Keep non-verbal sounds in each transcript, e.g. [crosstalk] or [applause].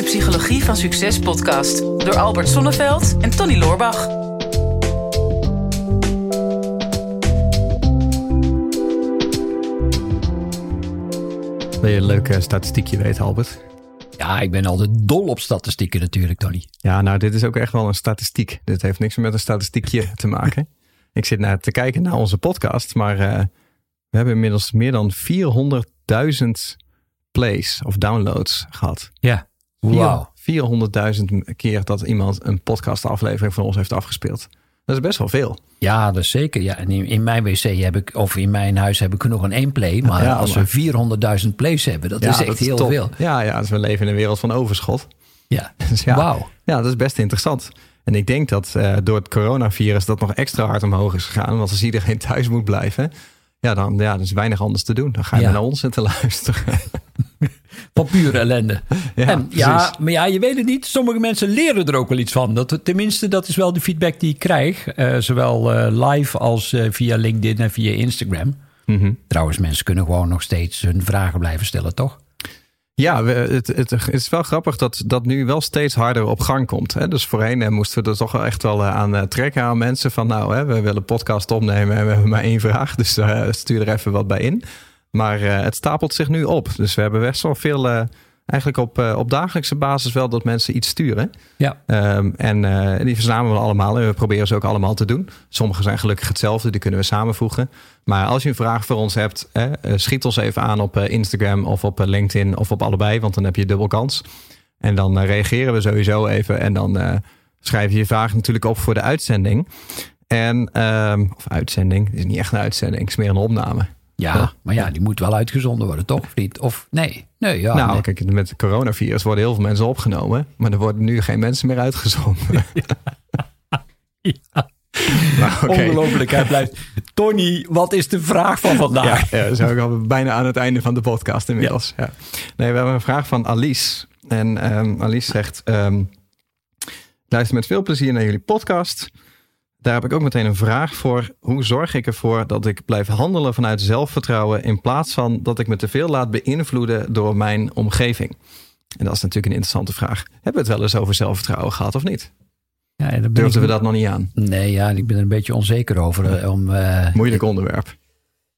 de Psychologie van Succes podcast door Albert Sonneveld en Tony Loorbach. Wil je een leuke statistiekje weten, Albert? Ja, ik ben altijd dol op statistieken natuurlijk, Tony. Ja, nou, dit is ook echt wel een statistiek. Dit heeft niks meer met een statistiekje te maken. [laughs] ik zit naar te kijken naar onze podcast, maar uh, we hebben inmiddels meer dan 400.000 plays of downloads gehad. Ja, wow. 400.000 keer dat iemand een podcastaflevering van ons heeft afgespeeld. Dat is best wel veel. Ja, dat is zeker. Ja, en in, mijn wc heb ik, of in mijn huis heb ik nog een één play. Maar als we 400.000 plays hebben, dat is echt heel veel. Ja, ja, dus we leven in een wereld van overschot. Ja, [laughs] dus ja, Wauw. Ja, dat is best interessant. En ik denk dat uh, door het coronavirus dat nog extra hard omhoog is gegaan. Want als iedereen [laughs] thuis moet blijven, ja, dan ja, er is weinig anders te doen. Dan ga je naar ons en te luisteren. [laughs] Van pure ellende. Ja, en, ja, maar ja, je weet het niet. Sommige mensen leren er ook wel iets van. Dat, tenminste, dat is wel de feedback die ik krijg. Uh, zowel uh, live als uh, via LinkedIn en via Instagram. Mm -hmm. Trouwens, mensen kunnen gewoon nog steeds hun vragen blijven stellen, toch? Ja, het, het, het, is wel grappig dat dat nu wel steeds harder op gang komt. Hè? Dus voorheen moesten we er toch echt wel aan trekken aan mensen. Van nou, hè, we willen podcast opnemen en we hebben maar één vraag. Dus stuur er even wat bij in. Maar uh, het stapelt zich nu op. Dus we hebben best wel veel, uh, eigenlijk op, uh, op dagelijkse basis wel dat mensen iets sturen. Ja. Um, en die verzamelen we allemaal en we proberen ze ook allemaal te doen. Sommige zijn gelukkig hetzelfde, die kunnen we samenvoegen. Maar als je een vraag voor ons hebt, schiet ons even aan op Instagram of op LinkedIn of op allebei, want dan heb je dubbel kans. En dan reageren we sowieso even en dan schrijf je je vraag natuurlijk op voor de uitzending. En, um, of uitzending, het is niet echt een uitzending, het is meer een opname. Ja, maar ja, die moet wel uitgezonden worden, toch? Of niet? Of nee? Nee, ja. Nou, nee. kijk, met het coronavirus worden heel veel mensen opgenomen. Maar er worden nu geen mensen meer uitgezonden. [laughs] ja. Nou, [laughs] okay. Ongelooflijk, hij blijft. Tony, wat is de vraag van vandaag? Ja, ja we al bijna aan het einde van de podcast inmiddels. Ja. Nee, we hebben een vraag van Alice. En um, Alice zegt... Um, luister met veel plezier naar jullie podcast... Daar heb ik ook meteen een vraag voor. Hoe zorg ik ervoor dat ik blijf handelen vanuit zelfvertrouwen in plaats van dat ik me te veel laat beïnvloeden door mijn omgeving? En dat is natuurlijk een interessante vraag. Hebben we het wel eens over zelfvertrouwen gehad of niet? Ja, Durfden we dat nog niet aan? Nee, ja, ik ben er een beetje onzeker over. Om, uh, Moeilijk onderwerp.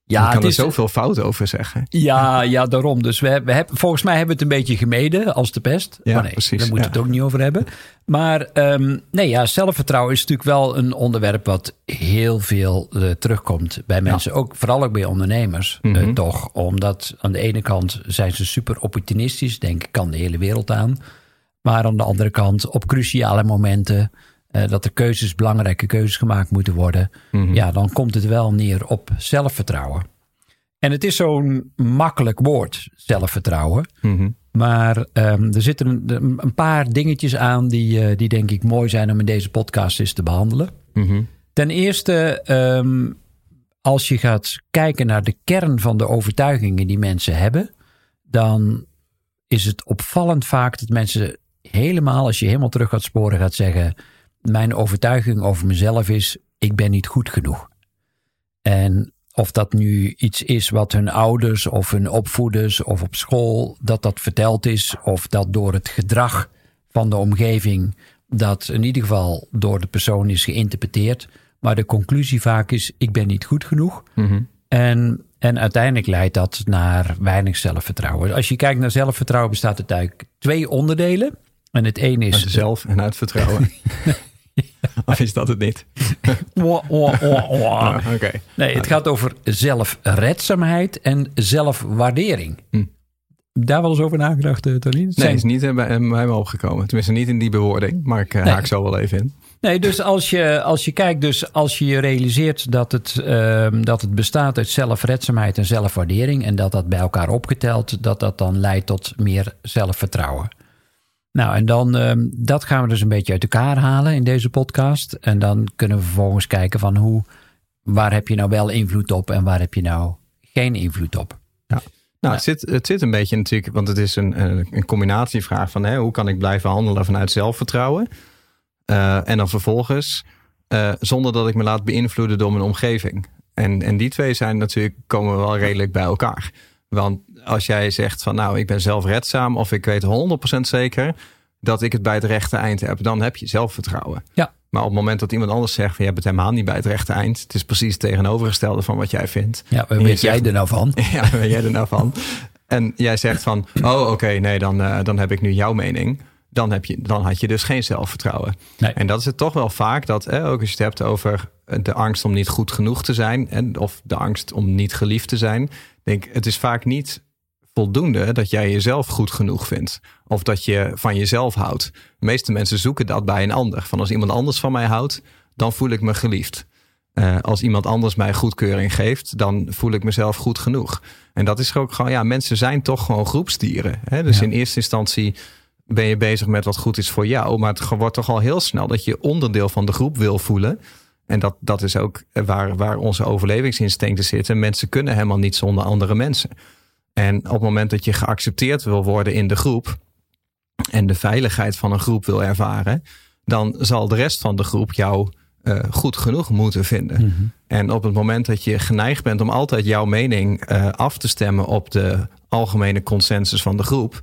Ja, je kan er zoveel fout over zeggen. Ja, ja daarom. Dus we, we hebben, volgens mij hebben we het een beetje gemeden als de pest. Ja, nee, precies. Daar moeten we het ook niet over hebben. Maar um, nee, ja, zelfvertrouwen is natuurlijk wel een onderwerp wat heel veel uh, terugkomt bij mensen. Ook, vooral ook bij ondernemers, mm -hmm. uh, toch. Omdat aan de ene kant zijn ze super opportunistisch. Denken, kan de hele wereld aan. Maar aan de andere kant, op cruciale momenten... Uh, dat er keuzes, belangrijke keuzes gemaakt moeten worden. Mm -hmm. Ja, dan komt het wel neer op zelfvertrouwen. En het is zo'n makkelijk woord, zelfvertrouwen. Mm -hmm. Maar um, er zitten een, een, paar dingetjes aan die, uh, die denk ik mooi zijn om in deze podcast eens te behandelen. Mm -hmm. Ten eerste, um, als je gaat kijken naar de kern van de overtuigingen die mensen hebben, dan is het opvallend vaak dat mensen helemaal, als je helemaal terug gaat sporen, gaat zeggen: Mijn overtuiging over mezelf is: ik ben niet goed genoeg. En of dat nu iets is wat hun ouders of hun opvoeders of op school dat dat verteld is, of dat door het gedrag van de omgeving dat in ieder geval door de persoon is geïnterpreteerd. Maar de conclusie vaak is: ik ben niet goed genoeg. Mm -hmm. En, en uiteindelijk leidt dat naar weinig zelfvertrouwen. Als je kijkt naar zelfvertrouwen, bestaat het uit twee onderdelen. En het een is. Zelf en uit vertrouwen. [laughs] [laughs] Of is dat het niet? oh, oh, oh, okay. Nee, het gaat over zelfredzaamheid en zelfwaardering. Hm. Daar wel eens over nagedacht, Tony? Nee, zijn... is niet bij, bij me opgekomen. Tenminste, niet in die bewoording, maar ik nee. haak zo wel even in. Nee, dus als je, als je kijkt, dus als je realiseert dat het, uh, dat het bestaat uit zelfredzaamheid en zelfwaardering en dat dat bij elkaar opgeteld, dat dat dan leidt tot meer zelfvertrouwen. Nou, en dan, um, dat gaan we dus een beetje uit elkaar halen in deze podcast. En dan kunnen we vervolgens kijken van hoe, waar heb je nou wel invloed op en waar heb je nou geen invloed op. Ja. Nou, het zit, het zit een beetje natuurlijk, want het is een, een combinatievraag van hè, hoe kan ik blijven handelen vanuit zelfvertrouwen. Uh, en dan vervolgens, uh, zonder dat ik me laat beïnvloeden door mijn omgeving. En, en die twee zijn natuurlijk, komen wel redelijk bij elkaar. Want als jij zegt van nou, ik ben zelfredzaam of ik weet 100% zeker dat ik het bij het rechte eind heb, dan heb je zelfvertrouwen. Ja. Maar op het moment dat iemand anders zegt van je hebt het helemaal niet bij het rechte eind, het is precies het tegenovergestelde van wat jij vindt. Ja, waar je weet jij er nou van? [laughs] Ja, waar ben jij er nou van? En jij zegt van, oh oké, nee, dan, eh, dan heb ik nu jouw mening. Dan, heb je, dan had je dus geen zelfvertrouwen. Nee. En dat is het toch wel vaak, dat eh, ook als je het hebt over de angst om niet goed genoeg te zijn, en, of de angst om niet geliefd te zijn. Denk, het is vaak niet voldoende dat jij jezelf goed genoeg vindt. Of dat je van jezelf houdt. De meeste mensen zoeken dat bij een ander. Van als iemand anders van mij houdt, dan voel ik me geliefd. Eh, als iemand anders mij goedkeuring geeft, dan voel ik mezelf goed genoeg. En dat is ook gewoon, ja, mensen zijn toch gewoon groepsdieren. Hè? Dus Ja. in eerste instantie ben je bezig met wat goed is voor jou. Maar het wordt toch al heel snel dat je onderdeel van de groep wil voelen. En dat, dat is ook waar, waar onze overlevingsinstincten zitten. Mensen kunnen helemaal niet zonder andere mensen. En op het moment dat je geaccepteerd wil worden in de groep en de veiligheid van een groep wil ervaren, dan zal de rest van de groep jou eh, goed genoeg moeten vinden. En op het moment dat je geneigd bent om altijd jouw mening eh, af te stemmen op de algemene consensus van de groep,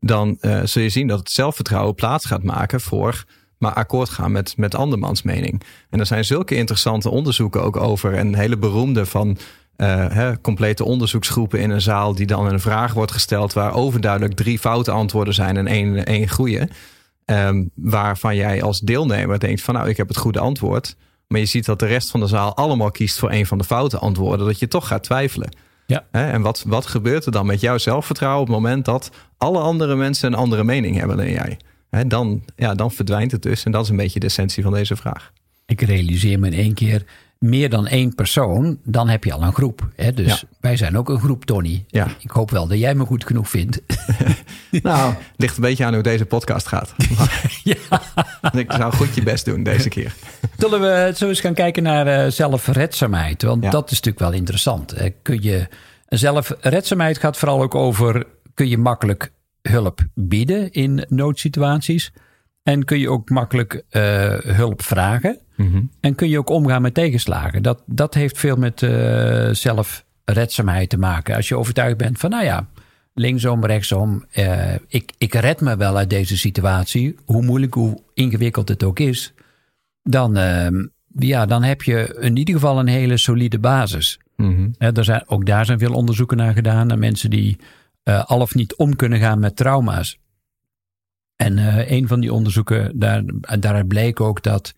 dan eh, zul je zien dat het zelfvertrouwen plaats gaat maken voor maar akkoord gaan met, met andermans mening. En er zijn zulke interessante onderzoeken ook over. Een hele beroemde van hè, complete onderzoeksgroepen in een zaal die dan een vraag wordt gesteld waar overduidelijk drie foute antwoorden zijn en één, één goede. Ehm, waarvan jij als deelnemer denkt van nou ik heb het goede antwoord. Maar je ziet dat de rest van de zaal allemaal kiest voor een van de foute antwoorden. Dat je toch gaat twijfelen. Ja. En wat, wat gebeurt er dan met jouw zelfvertrouwen op het moment dat alle andere mensen een andere mening hebben dan jij? Hè, dan, ja, dan verdwijnt het dus. En dat is een beetje de essentie van deze vraag. Ik realiseer me in één keer meer dan één persoon, dan heb je al een groep. Hè? Dus Ja. wij zijn ook een groep, Tony. Ja. Ik hoop wel dat jij me goed genoeg vindt. [laughs] Nou, ligt een beetje aan hoe deze podcast gaat. [laughs] ja. Ik zou goed je best doen deze keer. [laughs] Zullen we zo eens gaan kijken naar eh, zelfredzaamheid? Want Ja. dat is natuurlijk wel interessant. Kun je, zelfredzaamheid gaat vooral ook over... kun je makkelijk hulp bieden in noodsituaties? En kun je ook makkelijk eh, hulp vragen? En kun je ook omgaan met tegenslagen? Dat, dat heeft veel met eh, zelfredzaamheid te maken. Als je overtuigd bent van, nou ja, linksom, rechtsom. eh, ik, ik red me wel uit deze situatie. Hoe moeilijk, hoe ingewikkeld het ook is. Dan, ehm, ja, dan heb je in ieder geval een hele solide basis. Hè, er zijn, ook daar zijn veel onderzoeken naar gedaan. Naar mensen die eh, al of niet om kunnen gaan met trauma's. En eh, een van die onderzoeken, daar, daaruit bleek ook dat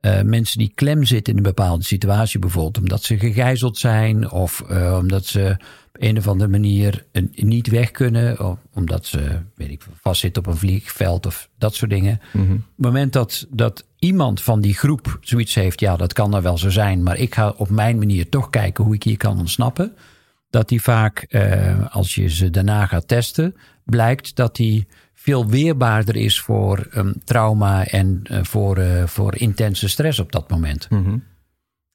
eh, mensen die klem zitten in een bepaalde situatie, bijvoorbeeld omdat ze gegijzeld zijn of omdat ze op een of andere manier niet weg kunnen, of omdat ze weet ik, vastzitten op een vliegveld of dat soort dingen. Op het moment dat, dat iemand van die groep zoiets heeft, ja, dat kan er wel zo zijn, maar ik ga op mijn manier toch kijken hoe ik hier kan ontsnappen. Dat die vaak, eh, als je ze daarna gaat testen, blijkt dat die veel weerbaarder is voor um, trauma en uh, voor, uh, voor intense stress op dat moment. Mm-hmm.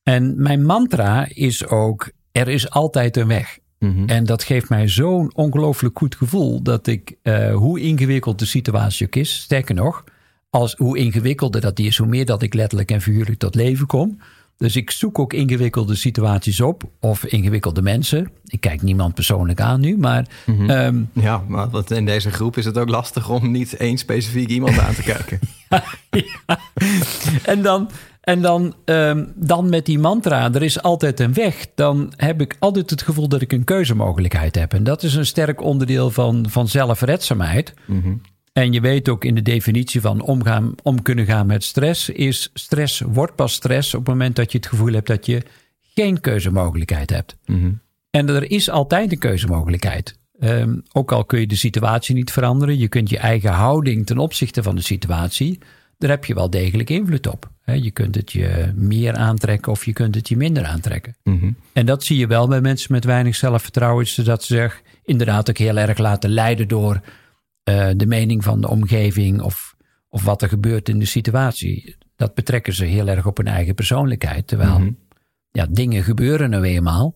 En mijn mantra is ook: er is altijd een weg. Mm-hmm. En dat geeft mij zo'n ongelooflijk goed gevoel dat ik, uh, hoe ingewikkeld de situatie ook is, sterker nog, als hoe ingewikkelder dat die is, hoe meer dat ik letterlijk en figuurlijk tot leven kom. Dus ik zoek ook ingewikkelde situaties op of ingewikkelde mensen. Ik kijk niemand persoonlijk aan nu, maar. Mm-hmm. Um, ja, maar wat in deze groep is het ook lastig om niet één specifiek iemand aan te kijken. ja, [laughs] ja. En dan, en dan, um, dan met die mantra, er is altijd een weg. Dan heb ik altijd het gevoel dat ik een keuzemogelijkheid heb. En dat is een sterk onderdeel van, van zelfredzaamheid. Mm-hmm. En je weet ook in de definitie van omgaan, om kunnen gaan met stress, is stress wordt pas stress op het moment dat je het gevoel hebt dat je geen keuzemogelijkheid hebt. Mm-hmm. En er is altijd een keuzemogelijkheid. Um, ook al kun je de situatie niet veranderen, je kunt je eigen houding ten opzichte van de situatie, daar heb je wel degelijk invloed op. He, je kunt het je meer aantrekken of je kunt het je minder aantrekken. Mm-hmm. En dat zie je wel bij mensen met weinig zelfvertrouwen, dat ze zich inderdaad ook heel erg laten leiden door uh, de mening van de omgeving of, of wat er gebeurt in de situatie. Dat betrekken ze heel erg op hun eigen persoonlijkheid. Terwijl mm-hmm. ja, dingen gebeuren nou eenmaal.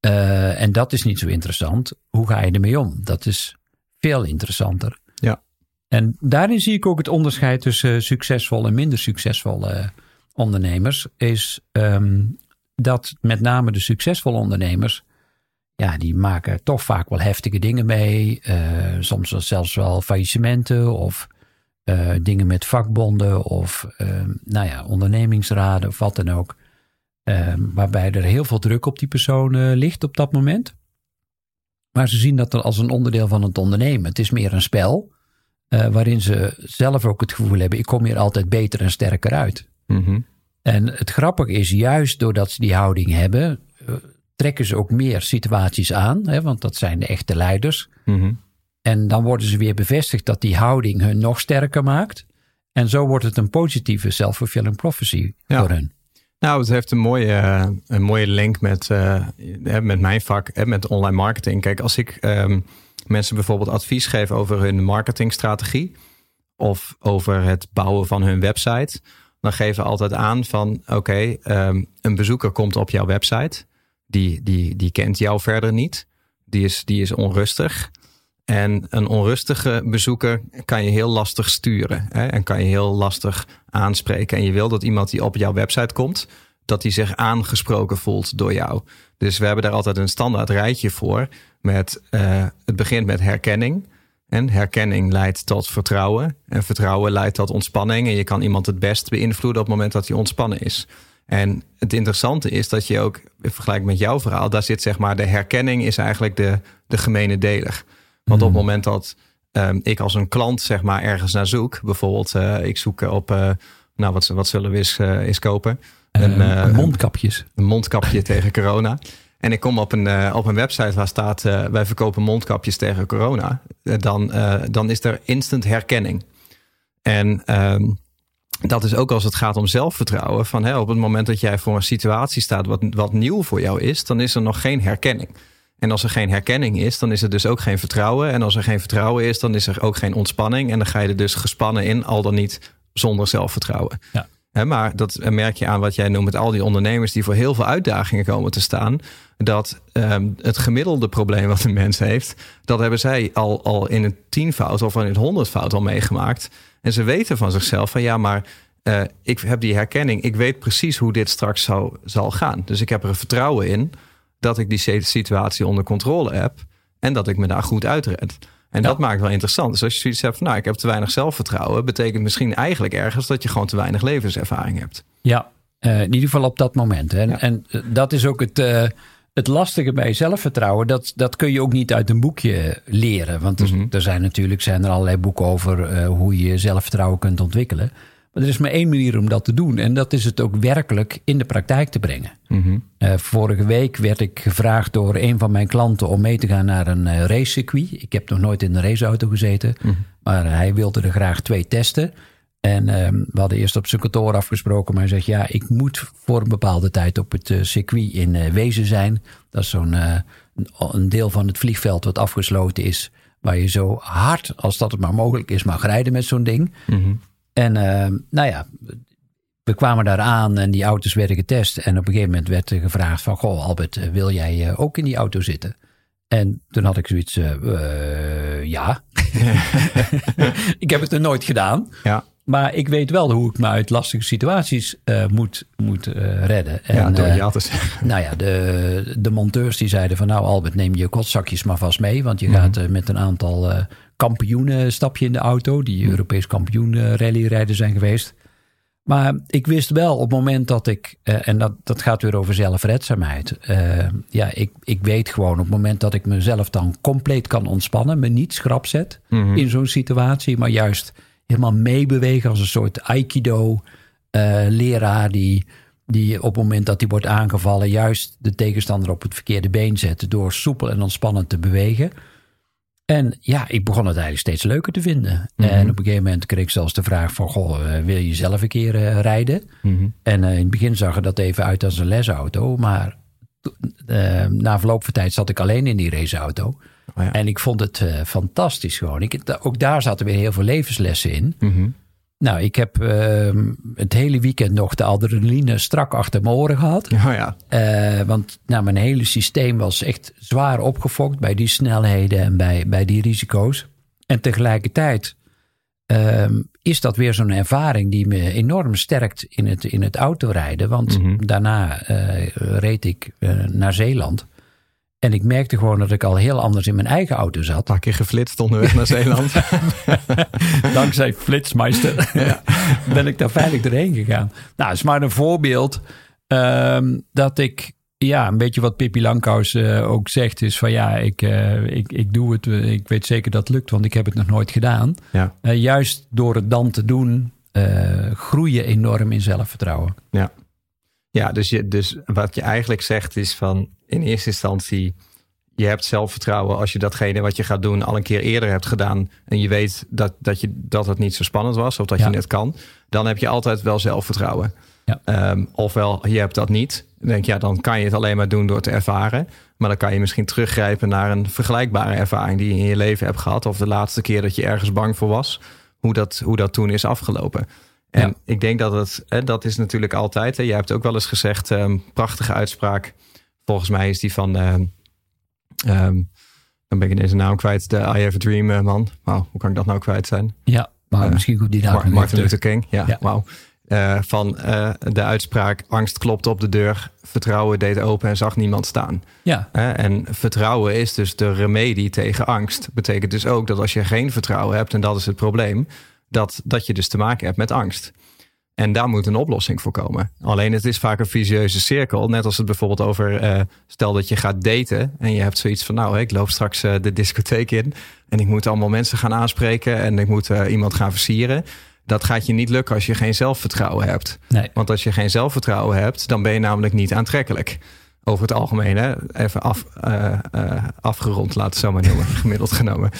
Uh, en dat is niet zo interessant. Hoe ga je ermee om? Dat is veel interessanter. Ja. En daarin zie ik ook het onderscheid tussen succesvolle en minder succesvolle ondernemers. Is um, dat met name de succesvolle ondernemers ja, die maken toch vaak wel heftige dingen mee. Uh, soms zelfs wel faillissementen of uh, dingen met vakbonden of uh, nou ja, ondernemingsraden of wat dan ook. waarbij er heel veel druk op die persoon ligt op dat moment. Maar ze zien dat als een onderdeel van het ondernemen. Het is meer een spel waarin ze zelf ook het gevoel hebben: ik kom hier altijd beter en sterker uit. Mm En het grappige is, juist doordat ze die houding hebben, trekken ze ook meer situaties aan, hè, want dat zijn de echte leiders. Mhm. En dan worden ze weer bevestigd dat die houding hun nog sterker maakt. En zo wordt het een positieve self-fulfilling prophecy voor hen. Nou, het heeft een mooie, een mooie link met, uh, met mijn vak, met online marketing. Kijk, als ik um, mensen bijvoorbeeld advies geef over hun marketingstrategie of over het bouwen van hun website, dan geven we altijd aan van oké, okay, um, een bezoeker komt op jouw website die, die, die kent jou verder niet. Die is, die is onrustig. En een onrustige bezoeker kan je heel lastig sturen. Hè? En kan je heel lastig aanspreken. En je wil dat iemand die op jouw website komt, dat hij zich aangesproken voelt door jou. Dus we hebben daar altijd een standaard rijtje voor. Met, uh, het begint met herkenning. En herkenning leidt tot vertrouwen. En vertrouwen leidt tot ontspanning. En je kan iemand het best beïnvloeden op het moment dat hij ontspannen is. En het interessante is dat je ook, in vergelijking met jouw verhaal, daar zit zeg maar de herkenning is eigenlijk de, de gemene deler. Want op het hmm. moment dat um, ik als een klant zeg maar ergens naar zoek, bijvoorbeeld uh, ik zoek op, uh, nou wat, wat zullen we eens, uh, eens kopen? Een, mondkapjes. Een mondkapje [laughs] tegen corona. En ik kom op een, op een website waar staat wij verkopen mondkapjes tegen corona. dan, dan is er instant herkenning. En um, dat is ook als het gaat om zelfvertrouwen. Van, hè, op het moment dat jij voor een situatie staat wat, wat nieuw voor jou is, dan is er nog geen herkenning. En als er geen herkenning is, dan is er dus ook geen vertrouwen. En als er geen vertrouwen is, dan is er ook geen ontspanning. En dan ga je er dus gespannen in, al dan niet zonder zelfvertrouwen. Ja. maar dat merk je aan wat jij noemt met al die ondernemers die voor heel veel uitdagingen komen te staan. Dat um, het gemiddelde probleem wat een mens heeft, dat hebben zij al, al in een tienvoud of in een honderdvoud al meegemaakt. En ze weten van zichzelf van ja, maar uh, ik heb die herkenning. Ik weet precies hoe dit straks zou, zal gaan. Dus ik heb er vertrouwen in dat ik die situatie onder controle heb. En dat ik me daar goed uitred. En dat maakt wel interessant. Dus als je zoiets hebt van nou, ik heb te weinig zelfvertrouwen, betekent misschien eigenlijk ergens dat je gewoon te weinig levenservaring hebt. Ja, uh, in ieder geval op dat moment. En, en eh, dat is ook het. Uh, het lastige bij zelfvertrouwen, dat, dat kun je ook niet uit een boekje leren. Want er, mhm. er zijn natuurlijk zijn er allerlei boeken over uh, hoe je zelfvertrouwen kunt ontwikkelen. Maar er is maar één manier om dat te doen. En dat is het ook werkelijk in de praktijk te brengen. Mm vorige week werd ik gevraagd door een van mijn klanten om mee te gaan naar een uh, racecircuit. Ik heb nog nooit in een raceauto gezeten. Mhm. Maar hij wilde er graag twee testen. En uh, we hadden eerst op zijn kantoor afgesproken, maar hij zegt ja, ik moet voor een bepaalde tijd op het uh, circuit in uh, Wezen zijn. Dat is zo'n uh, een deel van het vliegveld wat afgesloten is, waar je zo hard als dat het maar mogelijk is mag rijden met zo'n ding. Mm En nou ja, we kwamen daar aan en die auto's werden getest. En op een gegeven moment werd er gevraagd van, goh Albert, wil jij ook in die auto zitten? En toen had ik zoiets, ja. [laughs] [laughs] ik heb het er nooit gedaan. Ja. Maar ik weet wel hoe ik me uit lastige situaties uh, moet, moet uh, redden. En, ja, door uh, ja te zeggen. Nou ja, de, de monteurs die zeiden van... nou Albert, neem je kotzakjes maar vast mee. Want je mm -hmm. gaat met een aantal kampioenen stap je in de auto... die mm. Europees kampioen rallyrijden zijn geweest. Maar ik wist wel op het moment dat ik... en dat, dat gaat weer over zelfredzaamheid. ja, ik, ik weet gewoon op het moment dat ik mezelf dan compleet kan ontspannen... me niet schrap zet mm -hmm. in zo'n situatie... maar juist helemaal meebewegen als een soort aikido-leraar die, die op het moment dat hij wordt aangevallen juist de tegenstander op het verkeerde been zet door soepel en ontspannend te bewegen. En ja, ik begon het eigenlijk steeds leuker te vinden. Mhm. En op een gegeven moment kreeg ik zelfs de vraag van... Goh, eh, wil je zelf een keer uh, rijden? Mhm. En uh, in het begin zag er dat even uit als een lesauto. Maar na verloop van tijd zat ik alleen in die raceauto. Oh ja. En ik vond het uh, fantastisch gewoon. Ik, ook daar zaten weer heel veel levenslessen in. Mm -hmm. Nou, ik heb uh, het hele weekend nog de adrenaline strak achter mijn oren gehad. [laughs] Oh ja. Uh, want nou, mijn hele systeem was echt zwaar opgefokt bij die snelheden en bij, bij die risico's. En tegelijkertijd uh, is dat weer zo'n ervaring die me enorm sterkt in het, in het autorijden. Want Mhm. daarna uh, reed ik naar Zeeland. En ik merkte gewoon dat ik al heel anders in mijn eigen auto zat. Een paar keer geflitst onderweg naar Zeeland. [laughs] Dankzij Flitsmeister [laughs] ben ik daar veilig doorheen gegaan. Nou, is maar een voorbeeld um, dat ik ja, een beetje wat Pippi Langkous uh, ook zegt is van ja, ik, uh, ik, ik doe het. Ik weet zeker dat het lukt, want ik heb het nog nooit gedaan. Ja. Uh, juist door het dan te doen, groei je enorm in zelfvertrouwen. Ja, ja dus, je, dus wat je eigenlijk zegt is van in eerste instantie, je hebt zelfvertrouwen als je datgene wat je gaat doen al een keer eerder hebt gedaan. En je weet dat, dat, je, dat het niet zo spannend was of dat je net kan. Dan heb je altijd wel zelfvertrouwen. Ja. Um, ofwel, je hebt dat niet. Dan denk je, ja, dan kan je het alleen maar doen door te ervaren. Maar dan kan je misschien teruggrijpen naar een vergelijkbare ervaring die je in je leven hebt gehad. Of de laatste keer dat je ergens bang voor was. Hoe dat, hoe dat toen is afgelopen. En ik denk dat het, hè, dat is natuurlijk altijd. Hè, jij hebt ook wel eens gezegd, um, prachtige uitspraak. Volgens mij is die van, um, dan ben ik deze naam kwijt, de I Have a Dream uh, man. Wauw, hoe kan ik dat nou kwijt zijn? Ja, maar uh, misschien goed die naam. Martin Luther King, ja, ja. wauw. Uh, van de uitspraak: angst klopte op de deur, vertrouwen deed open en zag niemand staan. Ja. En vertrouwen is dus de remedie tegen angst. Betekent dus ook dat als je geen vertrouwen hebt, en dat is het probleem, dat, dat je dus te maken hebt met angst. En daar moet een oplossing voor komen. Alleen het is vaak een visieuze cirkel. Net als het bijvoorbeeld over, stel dat je gaat daten en je hebt zoiets van, nou, ik loop straks de discotheek in en ik moet allemaal mensen gaan aanspreken en ik moet iemand gaan versieren dat gaat je niet lukken als je geen zelfvertrouwen hebt. Nee. Want als je geen zelfvertrouwen hebt, dan ben je namelijk niet aantrekkelijk. Over het algemeen, hè? even af, uh, uh, afgerond, laat het zo maar noemen, [laughs] gemiddeld genomen.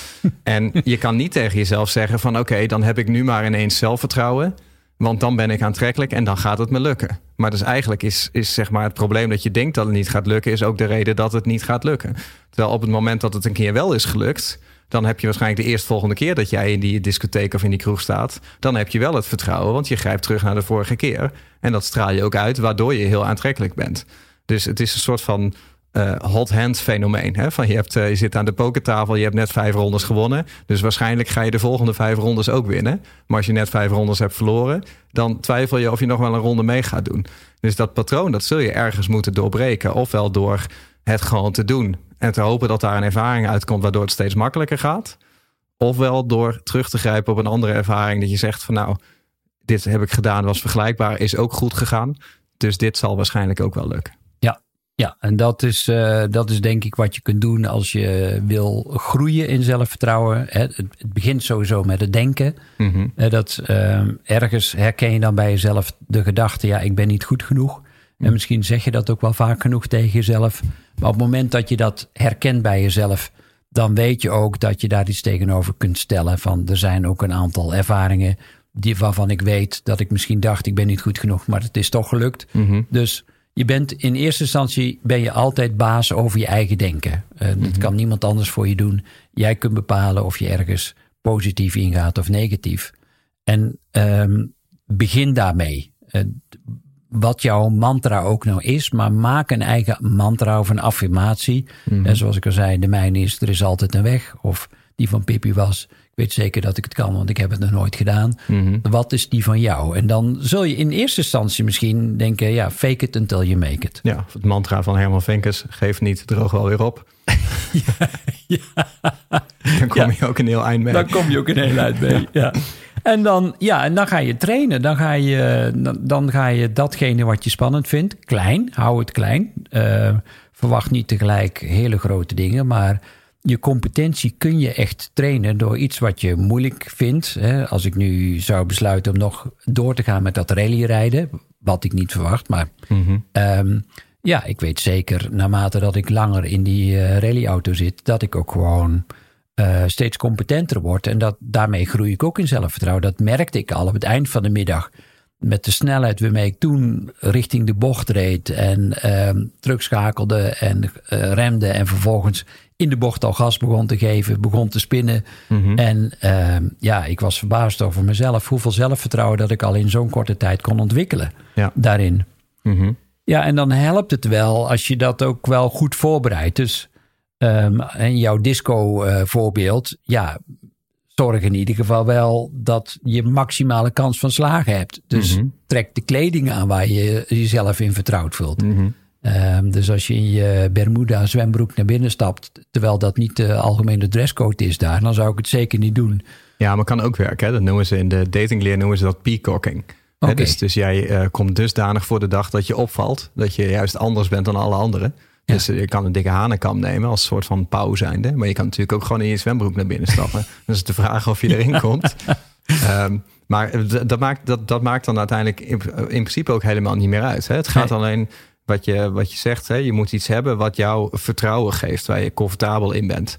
En je kan niet tegen jezelf zeggen van oké, dan heb ik nu maar ineens zelfvertrouwen. Want dan ben ik aantrekkelijk en dan gaat het me lukken. Maar dus eigenlijk is, is zeg maar het probleem dat je denkt dat het niet gaat lukken, is ook de reden dat het niet gaat lukken. Terwijl op het moment dat het een keer wel is gelukt, dan heb je waarschijnlijk de eerstvolgende keer dat jij in die discotheek of in die kroeg staat. Dan heb je wel het vertrouwen, want je grijpt terug naar de vorige keer. En dat straal je ook uit, waardoor je heel aantrekkelijk bent. Dus het is een soort van uh, hot hand fenomeen. Hè? Van je, hebt, uh, je zit aan de pokertafel, je hebt net vijf rondes gewonnen. Dus waarschijnlijk ga je de volgende vijf rondes ook winnen. Maar als je net vijf rondes hebt verloren, dan twijfel je of je nog wel een ronde mee gaat doen. Dus dat patroon, dat zul je ergens moeten doorbreken. Ofwel door het gewoon te doen. En te hopen dat daar een ervaring uitkomt waardoor het steeds makkelijker gaat. Ofwel door terug te grijpen op een andere ervaring. Dat je zegt van nou, dit heb ik gedaan, was vergelijkbaar, is ook goed gegaan. Dus dit zal waarschijnlijk ook wel lukken. Ja, en dat is, uh, dat is denk ik wat je kunt doen als je wil groeien in zelfvertrouwen. Het, het begint sowieso met het denken. Mm -hmm. Dat uh, ergens herken je dan bij jezelf de gedachte, ja, ik ben niet goed genoeg. En misschien zeg je dat ook wel vaak genoeg tegen jezelf. Maar op het moment dat je dat herkent bij jezelf, dan weet je ook dat je daar iets tegenover kunt stellen. Van er zijn ook een aantal ervaringen die, waarvan ik weet dat ik misschien dacht ik ben niet goed genoeg, maar het is toch gelukt. Mm -hmm. Dus je bent in eerste instantie ben je altijd baas over je eigen denken. Uh, dat mm -hmm. kan niemand anders voor je doen. Jij kunt bepalen of je ergens positief ingaat of negatief. En um, begin daarmee. Uh, wat jouw mantra ook nou is, maar maak een eigen mantra of een affirmatie. Mhm. En zoals ik al zei, de mijne is er is altijd een weg. Of die van Pippi was, weet zeker dat ik het kan, want ik heb het nog nooit gedaan. Mhm. Wat is die van jou? En dan zul je in eerste instantie misschien denken, ja, fake it until you make it. Ja, het mantra van Herman Venkes, geef niet, droog wel weer op. ja, [laughs] ja. Dan kom Ja. je ook een heel eind mee. Dan kom je ook een heel eind mee. [laughs] Ja. En dan, ja, en dan ga je trainen. Dan ga je, dan, dan ga je datgene wat je spannend vindt, klein, hou het klein. Eh, verwacht niet tegelijk hele grote dingen, maar je competentie kun je echt trainen door iets wat je moeilijk vindt. Hè. Als ik nu zou besluiten om nog door te gaan met dat rallyrijden, wat ik niet verwacht, maar Mhm. Ehm, ja, ik weet zeker, naarmate dat ik langer in die eh, rallyauto zit, dat ik ook gewoon eh, steeds competenter word. En dat, daarmee groei ik ook in zelfvertrouwen. Dat merkte ik al op het eind van de middag. Met de snelheid waarmee ik toen richting de bocht reed en ehm, terugschakelde en eh, remde. En vervolgens in de bocht al gas begon te geven, begon te spinnen. Mhm. En ehm, ja, ik was verbaasd over mezelf. Hoeveel zelfvertrouwen dat ik al in zo'n korte tijd kon ontwikkelen Ja. daarin. Mhm. Ja, en dan helpt het wel als je dat ook wel goed voorbereidt. Dus ehm en jouw disco-voorbeeld, ja, zorg in ieder geval wel dat je maximale kans van slagen hebt. Dus Mhm. trek de kleding aan waar je jezelf in vertrouwd voelt. Mhm. Ehm, dus als je in je Bermuda zwembroek naar binnen stapt, terwijl dat niet de algemene dresscode is daar, dan zou ik het zeker niet doen. Ja, maar kan ook werken. Hè? Dat noemen ze in de datingleer noemen ze dat peacocking. Hè, Dus, dus jij eh, komt dusdanig voor de dag dat je opvalt. Dat je juist anders bent dan alle anderen. Dus eh, je kan een dikke hanenkam nemen als soort van pauw zijnde. Maar je kan natuurlijk ook gewoon in je zwembroek naar binnen stappen. [laughs] dus de vraag of je erin komt. Ehm, maar dat maakt, dat, dat maakt dan uiteindelijk in, in principe ook helemaal niet meer uit. Hè? Het gaat alleen wat je, wat je zegt. Hè? Je moet iets hebben wat jou vertrouwen geeft, waar je comfortabel in bent.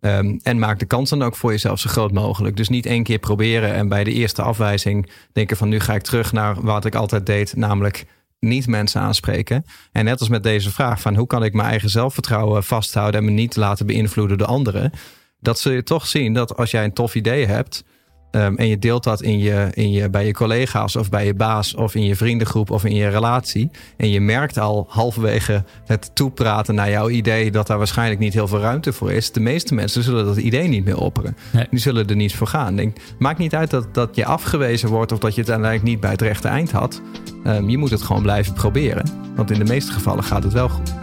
Um, en maak de kans dan ook voor jezelf zo groot mogelijk. Dus niet één keer proberen en bij de eerste afwijzing denken van nu ga ik terug naar wat ik altijd deed, namelijk niet mensen aanspreken. En net als met deze vraag van hoe kan ik mijn eigen zelfvertrouwen vasthouden en me niet laten beïnvloeden door anderen. Dat zul je toch zien dat als jij een tof idee hebt, Um, en je deelt dat in je, in je, bij je collega's of bij je baas of in je vriendengroep of in je relatie. En je merkt al halverwege het toepraten naar jouw idee dat daar waarschijnlijk niet heel veel ruimte voor is. De meeste mensen zullen dat idee niet meer opperen. Nee. Die zullen er niet voor gaan. Denk, maakt niet uit dat, dat je afgewezen wordt of dat je het uiteindelijk niet bij het rechte eind had. Um, je moet het gewoon blijven proberen. Want in de meeste gevallen gaat het wel goed.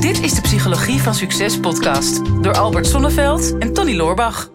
Dit is de Psychologie van Succes podcast door Albert Sonneveld en Tony Loorbach.